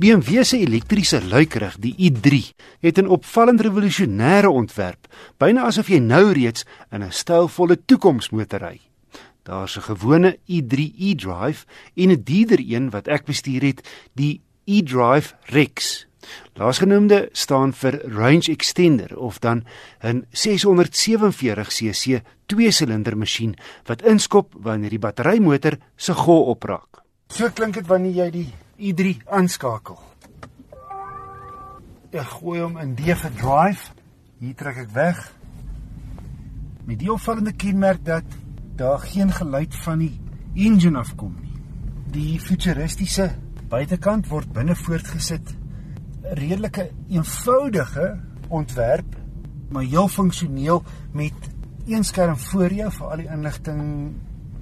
BMW se elektriese luikerig, die i3, het 'n opvallend revolusionêre ontwerp, byna asof jy nou reeds in 'n stylvolle toekomsmotor ry. Daar's 'n gewone i3 e-drive en 'n dierder een wat ek bestuur het, die e-drive Rex. Laasgenoemde staan vir range extender of dan 'n 647cc twee-silinder masjien wat inskop wanneer die batterymotor se gol opraak. So klink dit wanneer jy die i3 aanskakel. Ek gooi hom in die vir drive. Hier trek ek weg. Met die opvallende kenmerk dat daar geen geluid van die engine afkom nie. Die futuristiese buitekant word binne voortgesit. Redelike eenvoudige ontwerp, maar heel funksioneel met een skerm voor jou vir al die inligting,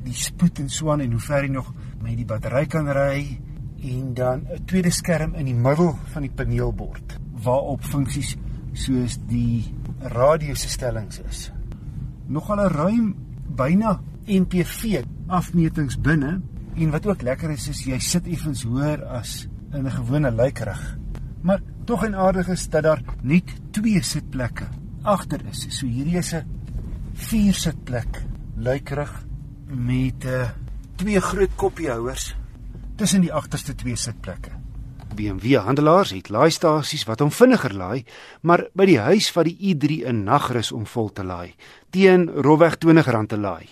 die spoed en so aan en hoe ver jy nog met die battery kan ry en dan 'n tweede skerm in die middel van die paneelbord waarop funksies soos die radio se stellings is. Nogal 'n ruim byna MPV afmetings binne en wat ook lekker is is jy sit effens hoër as in 'n gewone luikerig. Maar tog en aardig is dat daar net twee sitplekke agter is. So hierdie is 'n vier sitplek luikerig met 'n uh, eh, twee groot koppiehouers tussen die agterste twee sitplekke. BMW handelaars het laaistasies wat hom vinniger laai, maar by die huis vat die i3 'n nagrus om vol te laai, teen rofweg R20 te laai.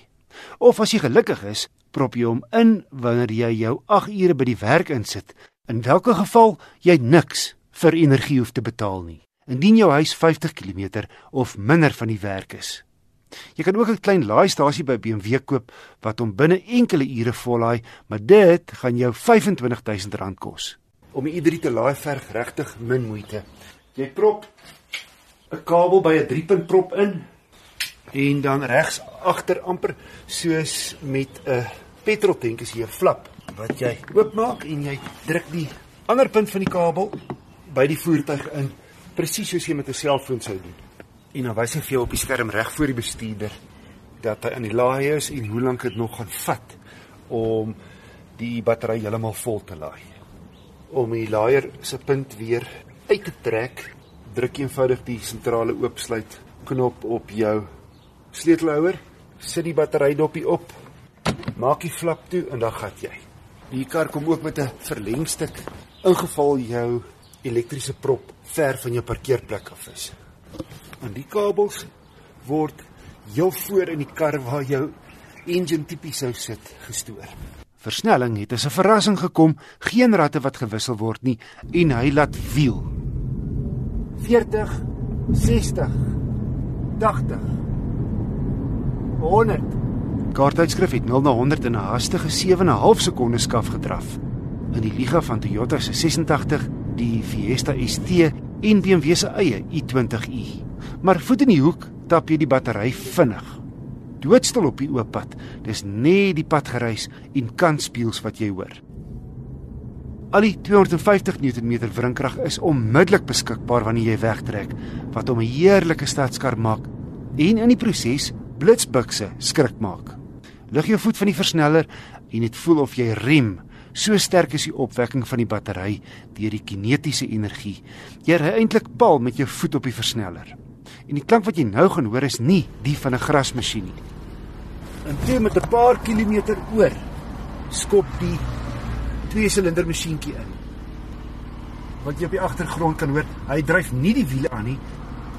Of as jy gelukkig is, prop jy hom in wanneer jy jou 8 ure by die werk insit. In watter geval jy niks vir energie hoef te betaal nie. Indien jou huis 50 km of minder van die werk is. Jy kan ook 'n klein laaistasie by BMW koop wat hom binne enkele ure vollaai, maar dit gaan jou R25000 kos. Om die i3 te laai verg regtig min moeite. Jy prop 'n kabel by 'n 3-punt prop in en dan regs agter amper soos met 'n petroltank is hier 'n flap wat jy oopmaak en jy druk die ander punt van die kabel by die voertuig in presies soos jy met 'n selfoon sou doen en dan wys hy vir jou op die skerm reg voor die bestuurder dat hy aan die laai is en hoe lank dit nog gaan vat om die battery heeltemal vol te laai. Om die laaier se punt weer uit te trek, druk eenvoudig die sentrale oopsluit knop op jou sleutelhouer, sit die batterydoppie op, maak die flap toe en dan gat jy. Die kar kom ook met 'n verlengstuk ingeval jou elektriese prop ver van jou parkeerplek af is aan die kabels word heel voor in die kar waar jou engine tipies sou sit gestoor. Versnelling het as 'n verrassing gekom, geen ratte wat gewissel word nie en hy laat wiel. 40 60 80 100 Kaartuitskrif het 0 na 100 in 'n hastige 7 en 'n half sekondes skaf gedraf. In die liga van Toyota se 86, die Fiesta ST en BMW se eie i20i maar voet in die hoek tap jy die battery vinnig. Doodstil op die oop pad. Dis net die pad gereis en kanspieels wat jy hoor. Al die 250 Nm wrinkrag is onmiddellik beskikbaar wanneer jy wegtrek, wat hom 'n heerlike stadskar maak en in die proses blitsbukse skrik maak. Lig jou voet van die versneller en dit voel of jy rem. So sterk is die opwekking van die battery deur die kinetiese energie. Jy ry eintlik pal met jou voet op die versneller. En die klank wat jy nou gaan hoor is nie die van 'n grasmasjien nie. En toe met 'n paar kilometer oor skop die twee silinder masjienkie in. Wat jy op die agtergrond kan hoor, hy dryf nie die wiele aan nie.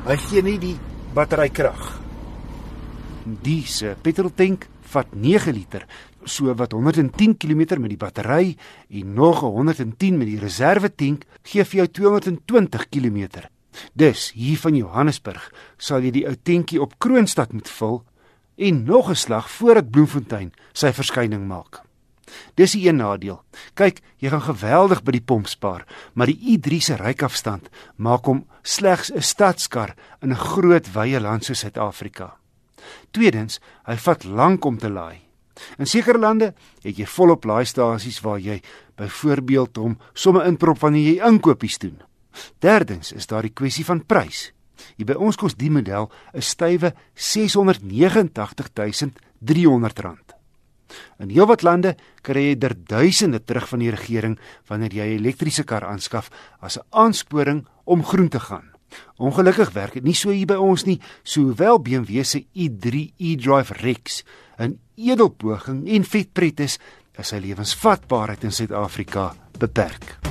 Hy gee nie die battery krag. Diese petroltank vat 9 liter, so wat 110 km met die battery en nog 110 met die reserve tank gee vir jou 220 km. Dus hier van Johannesburg sal jy die ou tentjie op Kroonstad moet vul en nog 'n slag voordat Bloemfontein sy verskyning maak. Dis 'n nadeel. Kyk, jy gaan geweldig by die pomp spaar, maar die i3 se rykafstand maak hom slegs 'n stadskar in 'n groot wye land soos Suid-Afrika. Tweedens, hy vat lank om te laai. In sekere lande het jy volop laaistasies waar jy byvoorbeeld hom somme inprop wanneer jy inkopies doen. Derdens is daar die kwessie van prys. Hier by ons kos die model 'n stywe R689300. In heelwat lande kry jy er duisende terug van die regering wanneer jy 'n elektriese kar aanskaf as 'n aansporing om groen te gaan. Ongelukkig werk dit nie so hier by ons nie, sowel BMW se i3 e-drive Rex 'n edelpoging en vetpret is, is sy lewensvatbaarheid in Suid-Afrika beperk.